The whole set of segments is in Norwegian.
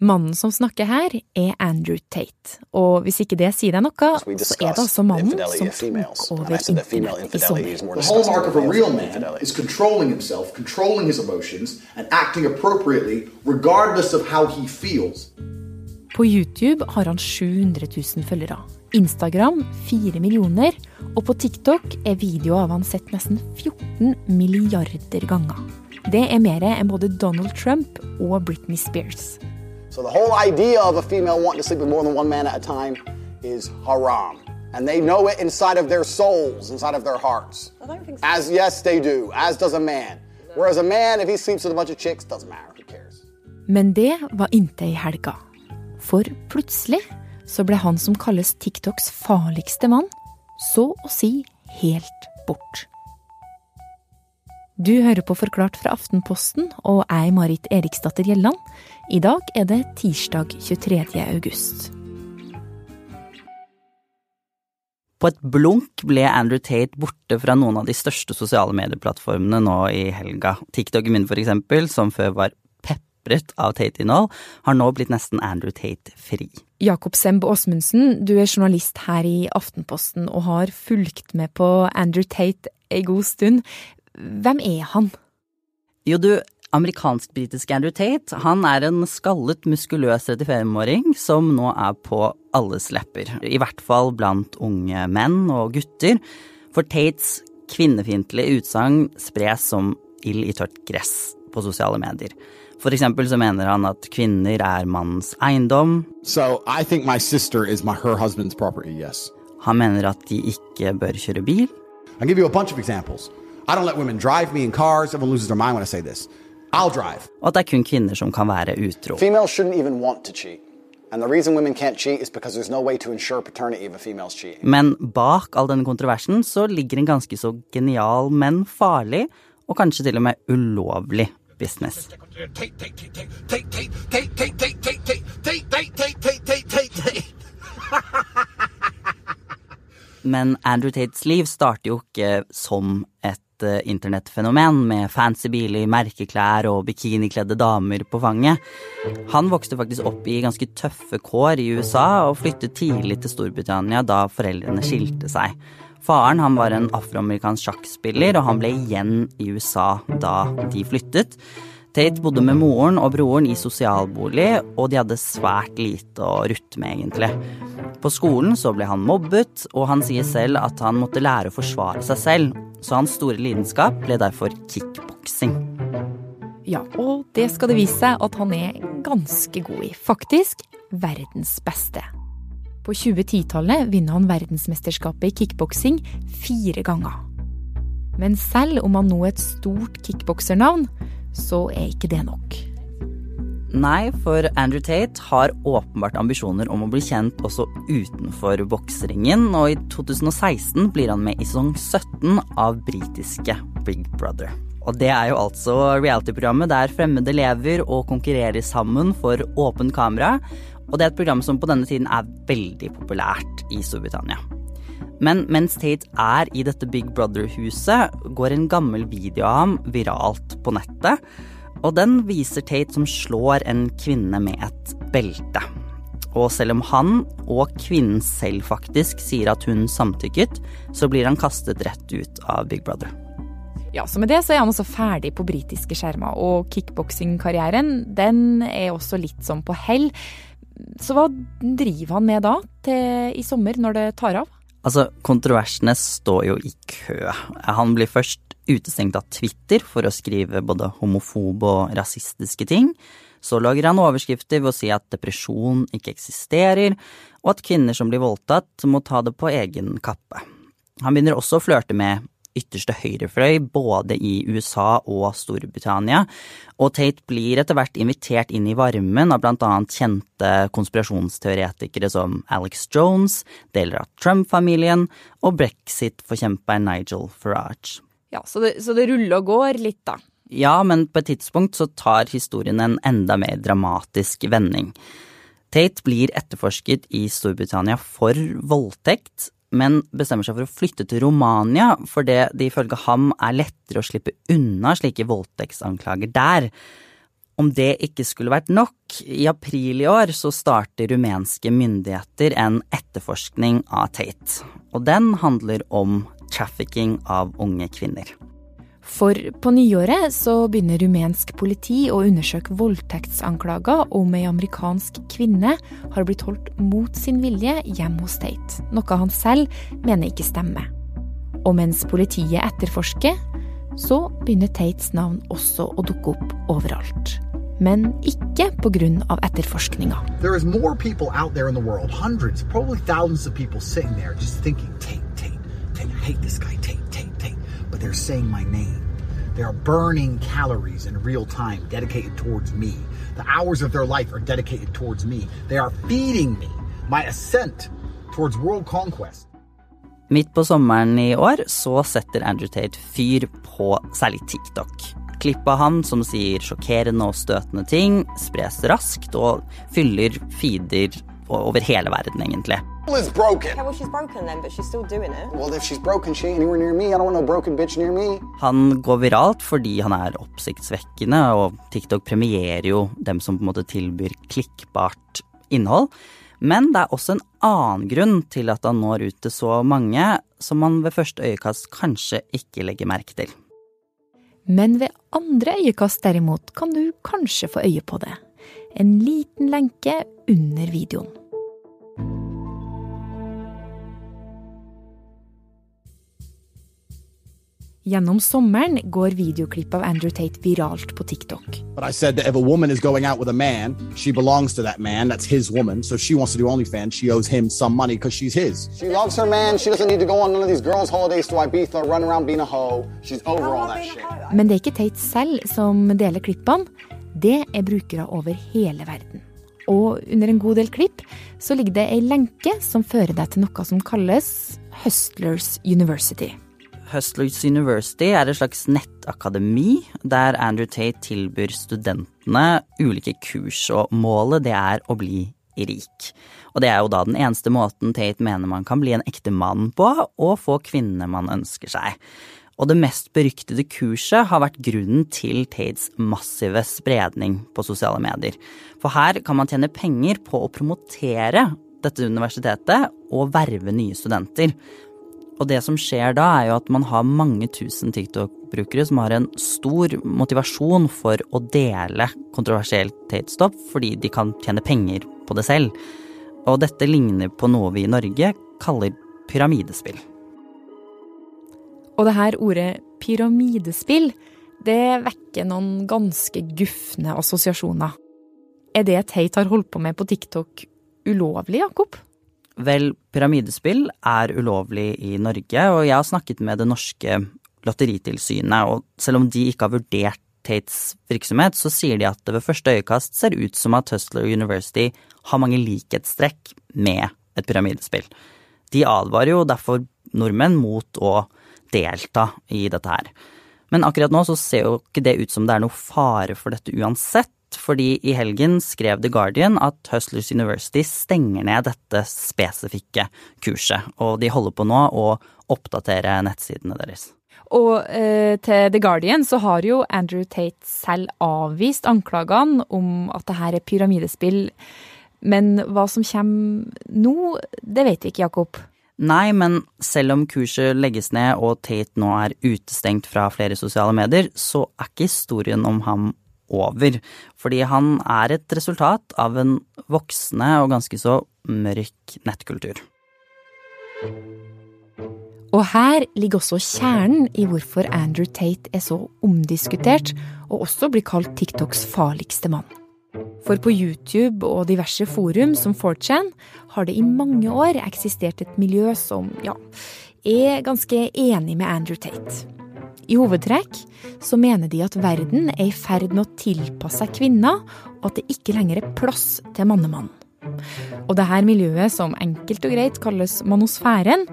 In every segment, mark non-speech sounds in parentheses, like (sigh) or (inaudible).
Mannen som snakker her, er Andrew Tate. Og hvis ikke det sier deg noe, så er det altså mannen som tok over internett i infidelity sommer. more The disgusting hallmark of than a male real man infidelity. is controlling himself, controlling his emotions, and acting appropriately regardless of how he feels. På YouTube har han 700 000 følgere. Instagram 4 millioner, og på TikTok er videoer av han sett nesten 14 milliarder ganger. Det er mer enn både Donald Trump og Britney Spears. So the whole idea of a female wanting to sleep with more than one man at a time is haram. And they know it inside of their souls, inside of their hearts. I don't think so. As yes, they do. As does a man. Whereas a man, if he sleeps with a bunch of chicks, doesn't matter. Who cares? Men det var inntil i helga. For plutselig så ble han som kalles TikToks farligste mann, så å si helt bort. Du hører på Forklart fra Aftenposten, og er Marit Eriksdatter Gjelland. I dag er det tirsdag 23. august. På et blunk ble Andrew Tate borte fra noen av de største sosiale medieplattformene nå i helga. TikToken min, for eksempel, som før var pepret av Tate-innhold, har nå blitt nesten Andrew Tate-fri. Jakob Semb Åsmundsen, du er journalist her i Aftenposten og har fulgt med på Andrew Tate ei god stund. Hvem er han? Jo, du, amerikansk-britiske Andrew Tate, han er en skallet, muskuløs 35-åring som nå er på alles lepper. I hvert fall blant unge menn og gutter. For Tates kvinnefiendtlige utsagn spres som ild i tørt gress på sosiale medier. For eksempel så mener han at kvinner er mannens eiendom. So I think my sister is my her husband's property. Yes. Han mener at de ikke bør kjøre bil. I'll give you a bunch of examples. I don't let women drive me in cars. Everyone loses their mind when I say this. I'll drive. Og at det er kun kvinner som kan være utro. Females shouldn't even want to cheat. And the reason women can't cheat is because there's no way to ensure paternity if a female's cheating. Men bak all denne kontroversen så ligger en ganske så genial, men farlig, og kanskje til og med ulovlig business. Men Andrew Tates liv starter jo ikke som et eh, internettfenomen med fancy biler, merkeklær og bikinikledde damer på fanget. Han vokste faktisk opp i ganske tøffe kår i USA og flyttet tidlig til Storbritannia da foreldrene skilte seg. Faren han var en afroamerikansk sjakkspiller, og han ble igjen i USA da de flyttet. Tate bodde med moren og broren i sosialbolig, og de hadde svært lite å rutte med, egentlig. På skolen så ble han mobbet, og han sier selv at han måtte lære å forsvare seg selv, så hans store lidenskap ble derfor kickboksing. Ja, og det skal det vise seg at han er ganske god i. Faktisk verdens beste. På 2010-tallet vinner han verdensmesterskapet i kickboksing fire ganger. Men selv om han nå er et stort kickboksernavn, så er ikke det nok. Nei, for Andrew Tate har åpenbart ambisjoner om å bli kjent også utenfor bokseringen, og i 2016 blir han med i sesong 17 av britiske Big Brother. Og det er jo altså reality-programmet der fremmede lever og konkurrerer sammen for åpen kamera, og det er et program som på denne tiden er veldig populært i Storbritannia. Men mens Tate er i dette Big Brother-huset, går en gammel video av ham viralt på nettet. Og den viser Tate som slår en kvinne med et belte. Og selv om han, og kvinnen selv faktisk, sier at hun samtykket, så blir han kastet rett ut av Big Brother. Ja, så med det så er han også ferdig på britiske skjermer, og kickboksingkarrieren den er også litt som på hell. Så hva driver han med da, til i sommer, når det tar av? Altså, kontroversene står jo i kø. Han blir først utestengt av Twitter for å skrive både homofobe og rasistiske ting. Så lager han overskrifter ved å si at depresjon ikke eksisterer, og at kvinner som blir voldtatt, må ta det på egen kappe. Han begynner også å flørte med ytterste høyrefløy, både i USA og Storbritannia, og Tate blir etter hvert invitert inn i varmen av blant annet kjente konspirasjonsteoretikere som Alex Jones, deler av Trump-familien og brexit-forkjemperen Nigel Farage. Ja, så det, så det ruller og går litt, da. Ja, men på et tidspunkt så tar historien en enda mer dramatisk vending. Tate blir etterforsket i Storbritannia for voldtekt, men bestemmer seg for å flytte til Romania fordi det ifølge ham er lettere å slippe unna slike voldtektsanklager der. Om det ikke skulle vært nok, i april i år så starter rumenske myndigheter en etterforskning av Tate. Og den handler om trafficking av unge kvinner. For på nyåret så begynner rumensk politi å undersøke voldtektsanklager om ei amerikansk kvinne har blitt holdt mot sin vilje hjemme hos Tate, noe han selv mener ikke stemmer. Og mens politiet etterforsker, så begynner Tates navn også å dukke opp overalt. Men ikke pga. etterforskninga. There is more people out there in the world, hundreds, probably thousands of people sitting there just thinking, Tate, Hate this guy, Tate, Tate, Tate. But they're saying my name. They are burning calories in real time dedicated towards me. The hours of their life are dedicated towards me. They are feeding me my ascent towards world conquest. På sommeren i år så setter Andrew Tate fyr på særlig TikTok. Klipp av han som sier sjokkerende og støtende ting, spres raskt og fyller feeder over hele verden, egentlig. Is broken. Okay, well, she's broken then, but she's still doing it. Well, if she's broken, she ain't anywhere near me. I don't want no broken bitch near me. Han går viralt fordi han er oppsiktsvekkende, og TikTok premierer jo dem som på en måte tilbyr klikkbart innhold. Men det er også en annen grunn til at han når ut til så mange som man ved første øyekast kanskje ikke legger merke til. Men ved andre øyekast derimot kan du kanskje få øye på det. En liten lenke under videoen. Gjennom sommeren går videoklipp av Andrew Tate viralt på TikTok. But I said that if a woman is going out with a man, she belongs to that man. That's his woman. So if she wants to do OnlyFans, she owes him some money because she's his. She loves her man. She doesn't need to go on none of these girls' holidays to Ibiza, run around being a hoe. She's over all that shit. Men det er ikke Tate selv som deler klippene. Det er brukere over hele verden. Og under en god del klipp så ligger det ei lenke som fører deg til noe som kalles Hustlers University. Hustlers University er et slags nettakademi der Andrew Tate tilbyr studentene ulike kurs, og målet det er å bli rik. Og det er jo da den eneste måten Tate mener man kan bli en ekte mann på, og få kvinnene man ønsker seg. Og det mest beryktede kurset har vært grunnen til Tates massive spredning på sosiale medier. For her kan man tjene penger på å promotere dette universitetet og verve nye studenter. Og det som skjer da, er jo at man har mange tusen TikTok-brukere som har en stor motivasjon for å dele kontroversielt Tate-stopp, fordi de kan tjene penger på det selv. Og dette ligner på noe vi i Norge kaller pyramidespill. Og det her ordet pyramidespill, det vekker noen ganske gufne assosiasjoner. Er det Tate har holdt på med på TikTok ulovlig, Jakob? Vel, pyramidespill er ulovlig i Norge, og jeg har snakket med det norske lotteritilsynet, og selv om de ikke har vurdert Tates virksomhet, så sier de at det ved første øyekast ser ut som at Hustler University har mange likhetstrekk med et pyramidespill. De advarer jo derfor nordmenn mot å delta i dette her. Men akkurat nå så ser jo ikke det ut som det er noe fare for dette uansett, fordi i helgen skrev The Guardian at Hustlers University stenger ned dette spesifikke kurset, og de holder på nå å oppdatere nettsidene deres. Og eh, til The Guardian så har jo Andrew Tate selv avvist anklagene om at det her er pyramidespill. Men hva som kommer nå, det vet vi ikke, Jakob. Nei, men selv om kurset legges ned og Tate nå er utestengt fra flere sosiale medier, så er ikke historien om ham over. Fordi han er et resultat av en voksende og ganske så mørk nettkultur. Og her ligger også kjernen i hvorfor Andrew Tate er så omdiskutert, og også blir kalt TikToks farligste mann. For på YouTube og diverse forum som 4chan har det i mange år eksistert et miljø som, ja, er ganske enig med Andrew Tate. I hovedtrekk så mener de at verden er i ferd med å tilpasse seg kvinner, og at det ikke lenger er plass til mannemannen. Og det her miljøet, som enkelt og greit kalles manosfæren,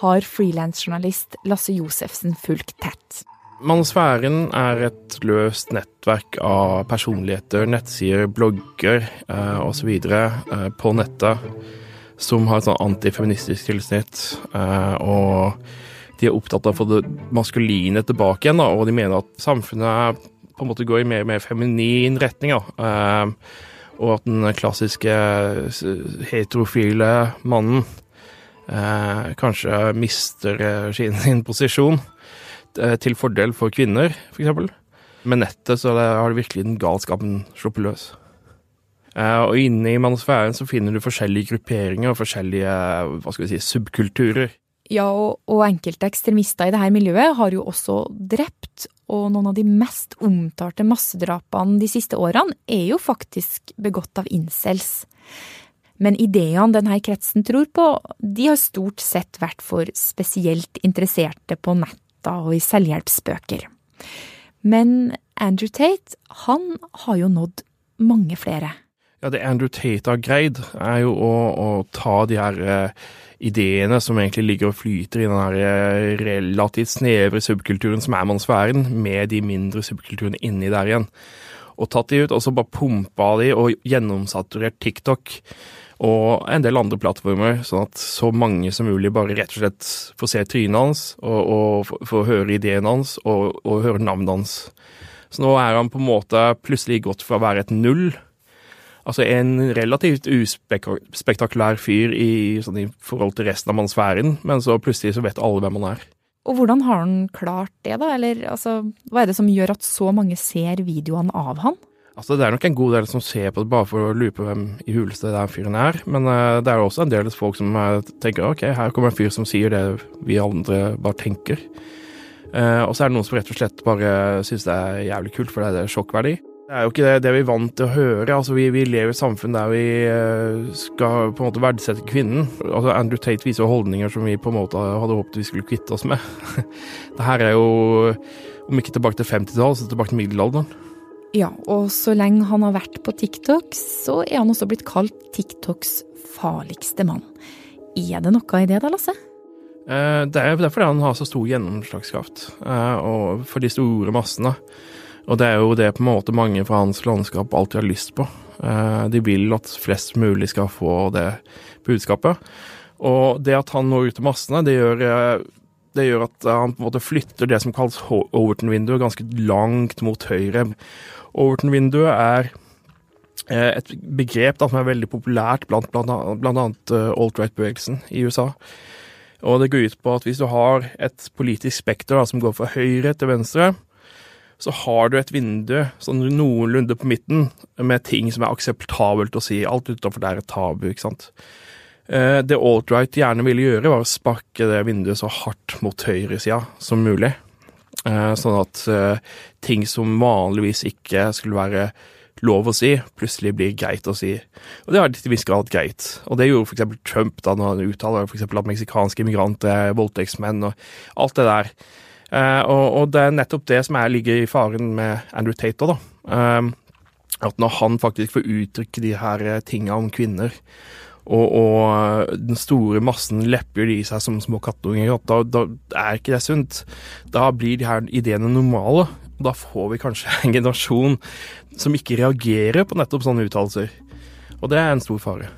har frilansjournalist Lasse Josefsen fulgt tett. Manosfæren er et løst nettverk av personligheter, nettsider, blogger eh, osv. Eh, på nettet som har et sånn antifeministisk tilsnitt. Eh, og de er opptatt av å få det maskuline tilbake igjen, da, og de mener at samfunnet på en måte går i mer mer feminin retning. Da. Eh, og at den klassiske heterofile mannen eh, kanskje mister (laughs) sin posisjon til fordel for kvinner, f.eks. Med nettet så har det virkelig den galskapen sluppet løs. Og inne i manosfæren så finner du forskjellige grupperinger og forskjellige hva skal vi si, subkulturer. Ja, og, og enkelte ekstremister i dette miljøet har jo også drept, og noen av de mest omtalte massedrapene de siste årene er jo faktisk begått av incels. Men ideene denne kretsen tror på, de har stort sett vært for spesielt interesserte på netta og i selvhjelpsbøker. Men Andrew Tate, han har jo nådd mange flere. Ja, det Andrew Tate har greid, er jo å, å ta de her eh, ideene som egentlig ligger og flyter i den her eh, relativt snevre subkulturen som er mansfæren, med de mindre subkulturene inni der igjen. Og tatt de ut, og så bare pumpa de og gjennomsaturert TikTok og en del andre plattformer, sånn at så mange som mulig bare rett og slett får se trynet hans, og, og får høre ideen hans, og, og høre navnet hans. Så nå er han på en måte plutselig gått fra å være et null Altså en relativt uspektakulær fyr i, sånn, i forhold til resten av mannsfæren, men så plutselig så vet alle hvem han er. Og hvordan har han klart det, da? Eller altså, hva er det som gjør at så mange ser videoene av han? Altså, Det er nok en god del som ser på det bare for å lure på hvem i huleste den fyren er. Men uh, det er også en del folk som uh, tenker ok, her kommer en fyr som sier det vi andre bare tenker. Uh, og så er det noen som rett og slett bare syns det er jævlig kult, for det er det sjokkverdi. Det er jo ikke det, det vi er vant til å høre. Altså, vi, vi lever i et samfunn der vi uh, skal på en måte verdsette kvinnen. Altså, Andrew Tate viser holdninger som vi på en måte hadde håpet vi skulle kvitte oss med. (laughs) det her er jo, om ikke tilbake til 50-tallet, så tilbake til middelalderen. Ja, og så lenge han har vært på TikTok, så er han også blitt kalt TikToks farligste mann. Er det noe i det da, Lasse? Uh, det er fordi han har så stor gjennomslagskraft, uh, og for de store massene. Og det er jo det på en måte mange fra hans landskap alltid har lyst på. Eh, de vil at flest mulig skal få det budskapet. Og det at han når ut til massene, det gjør, eh, det gjør at han på en måte flytter det som kalles Overton-vinduet, ganske langt mot høyre. Overton-vinduet er eh, et begrep da, som er veldig populært blant bl.a. alt-right-bevegelsen i USA. Og det går ut på at hvis du har et politisk spekter da, som går fra høyre til venstre, så har du et vindu sånn noenlunde på midten med ting som er akseptabelt å si. Alt utenfor det er et tabu, ikke sant. Eh, det alt-right gjerne ville gjøre, var å sparke det vinduet så hardt mot høyresida som mulig. Eh, sånn at eh, ting som vanligvis ikke skulle være lov å si, plutselig blir greit å si. Og det har til viss grad greit. Og det gjorde f.eks. Trump da når han uttaler f.eks. at meksikanske immigranter er voldtektsmenn og alt det der. Uh, og, og, det er nettopp det som er, ligger i faren med Andrew Tater, da. Um, at når han faktisk får uttrykke de her eh, tinga om kvinner, og, og, den store massen lepper i seg som små kattunger, da, da er ikke det sunt. Da blir de her ideene normale. Og da får vi kanskje (laughs) en generasjon som ikke reagerer på nettopp sånne uttalelser. Og det er en stor fare.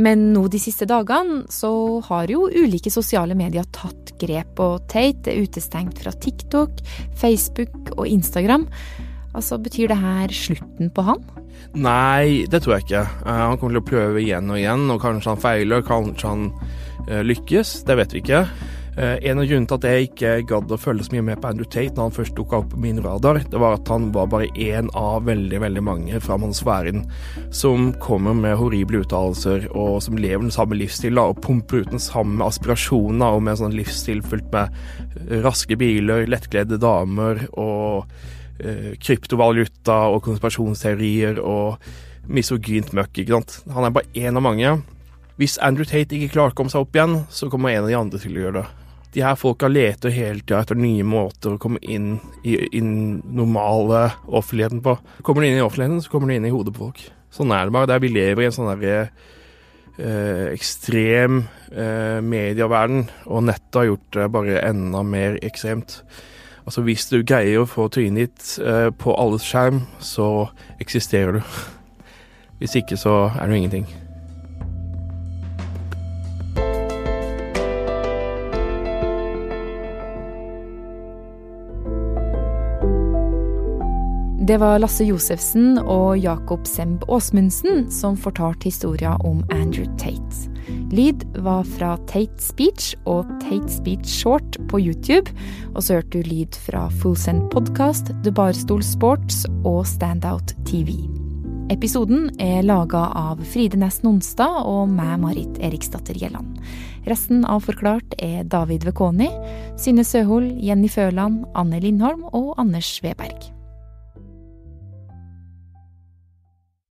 Men nå de siste dagene så har jo ulike sosiale medier tatt grep, og Tate er utestengt fra TikTok, Facebook og Instagram. Altså, Betyr det her slutten på han? Nei, det tror jeg ikke. Uh, han kommer til å prøve igjen og igjen, og kanskje han feiler, kanskje han uh, lykkes. Det vet vi ikke. Uh, en av grunnene til at jeg ikke gadd å følge så mye med på Andrew Tate når han først dukka opp på min radar, det var at han var bare én av veldig veldig mange fra mansfæren som kommer med horrible uttalelser, og som lever den samme livsstilen og pumper ut den samme aspirasjonen og med en sånn livsstil fullt med raske biler, lettkledde damer og eh, kryptovaluta og konspirasjonsteorier og misogynt møkk, ikke sant. Han er bare én av mange. Hvis Andrew Tate ikke klarer å komme seg opp igjen, så kommer en av de andre til å gjøre det de her folka leter hele tida etter nye måter å komme inn i, den normale offentligheten på. Kommer du inn i offentligheten, så kommer du inn i hodet på folk. Sånn er det bare. Der vi lever i en sånn derre eh, ekstrem eh, medieverden, og nettet har gjort det bare enda mer ekstremt. Altså Hvis du greier å få trynet ditt eh, på alles skjerm, så eksisterer du. Hvis ikke, så er du ingenting. Det var Lasse Josefsen og Jakob Semb Åsmundsen som fortalte historia om Andrew Tate. Lyd var fra Tate Speech og Tate Speech Short på YouTube. Og så hørte du lyd fra Fullsend Podcast, The Barstol Sports og Standout TV. Episoden er laga av Fride Nesten Nonstad og meg, Marit Eriksdatter Gjelland. Resten av Forklart er David Vekoni, Synne Søhol, Jenny Føland, Anne Lindholm og Anders Sveberg.